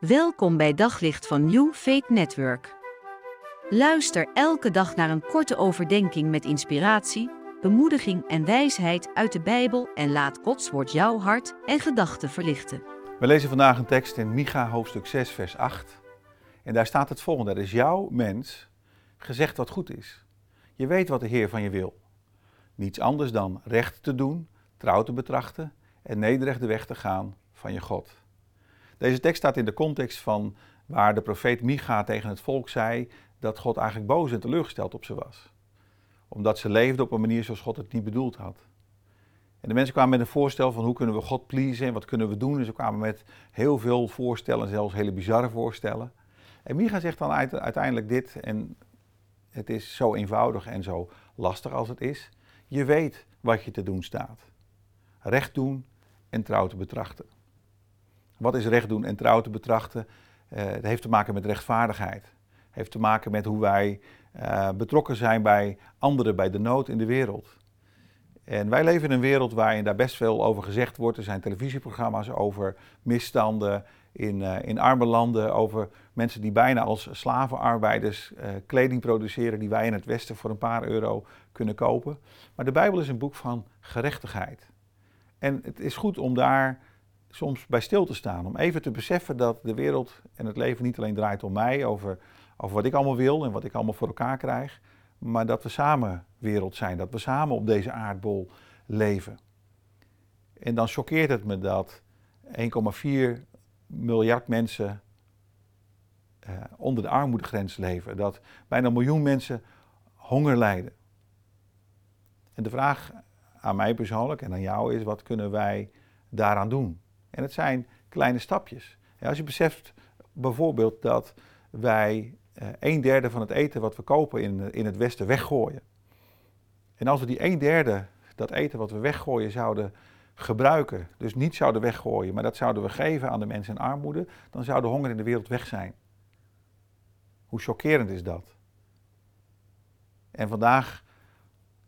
Welkom bij Daglicht van New Faith Network. Luister elke dag naar een korte overdenking met inspiratie, bemoediging en wijsheid uit de Bijbel en laat Gods woord jouw hart en gedachten verlichten. We lezen vandaag een tekst in Micha hoofdstuk 6 vers 8. En daar staat het volgende: Er is jouw mens gezegd wat goed is. Je weet wat de Heer van je wil. Niets anders dan recht te doen, trouw te betrachten en nederig de weg te gaan van je God. Deze tekst staat in de context van waar de profeet Micha tegen het volk zei dat God eigenlijk boos en teleurgesteld op ze was. Omdat ze leefden op een manier zoals God het niet bedoeld had. En de mensen kwamen met een voorstel van hoe kunnen we God pleasen en wat kunnen we doen. En ze kwamen met heel veel voorstellen, zelfs hele bizarre voorstellen. En Micha zegt dan uiteindelijk dit, en het is zo eenvoudig en zo lastig als het is. Je weet wat je te doen staat. Recht doen en trouw te betrachten. Wat is recht doen en trouw te betrachten? Het heeft te maken met rechtvaardigheid. Heeft te maken met hoe wij uh, betrokken zijn bij anderen, bij de nood in de wereld. En wij leven in een wereld waarin daar best veel over gezegd wordt. Er zijn televisieprogramma's over misstanden in, uh, in arme landen, over mensen die bijna als slavenarbeiders kleding produceren die wij in het Westen voor een paar euro kunnen kopen. Maar de Bijbel is een boek van gerechtigheid. En het is goed om daar soms bij stil te staan. Om even te beseffen dat de wereld en het leven niet alleen draait om mij, over, over wat ik allemaal wil en wat ik allemaal voor elkaar krijg. Maar dat we samen wereld zijn, dat we samen op deze aardbol leven. En dan choqueert het me dat 1,4 miljard mensen uh, onder de armoedegrens leven. Dat bijna een miljoen mensen honger lijden. En de vraag aan mij persoonlijk en aan jou is: wat kunnen wij daaraan doen? En het zijn kleine stapjes. Als je beseft bijvoorbeeld dat wij uh, een derde van het eten wat we kopen in, in het Westen weggooien. En als we die een derde, dat eten wat we weggooien, zouden gebruiken, dus niet zouden weggooien, maar dat zouden we geven aan de mensen in armoede, dan zou de honger in de wereld weg zijn. Hoe chockerend is dat? En vandaag,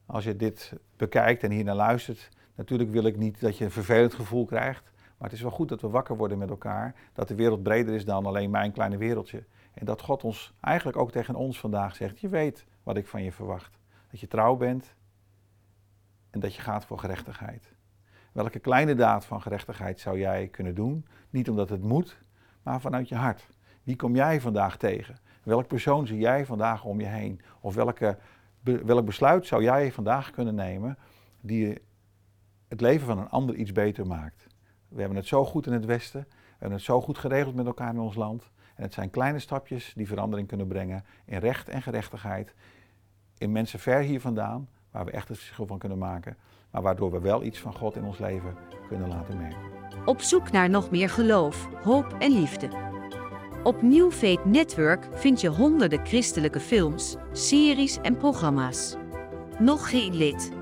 als je dit bekijkt en hier naar luistert, natuurlijk wil ik niet dat je een vervelend gevoel krijgt. Maar het is wel goed dat we wakker worden met elkaar. Dat de wereld breder is dan alleen mijn kleine wereldje. En dat God ons eigenlijk ook tegen ons vandaag zegt: Je weet wat ik van je verwacht. Dat je trouw bent en dat je gaat voor gerechtigheid. Welke kleine daad van gerechtigheid zou jij kunnen doen? Niet omdat het moet, maar vanuit je hart. Wie kom jij vandaag tegen? Welk persoon zie jij vandaag om je heen? Of welke, welk besluit zou jij vandaag kunnen nemen die het leven van een ander iets beter maakt? We hebben het zo goed in het Westen. We hebben het zo goed geregeld met elkaar in ons land. En het zijn kleine stapjes die verandering kunnen brengen in recht en gerechtigheid. In mensen ver hier vandaan, waar we echt het verschil van kunnen maken. Maar waardoor we wel iets van God in ons leven kunnen laten merken. Op zoek naar nog meer geloof, hoop en liefde. Op New Faith Network vind je honderden christelijke films, series en programma's. Nog geen lid?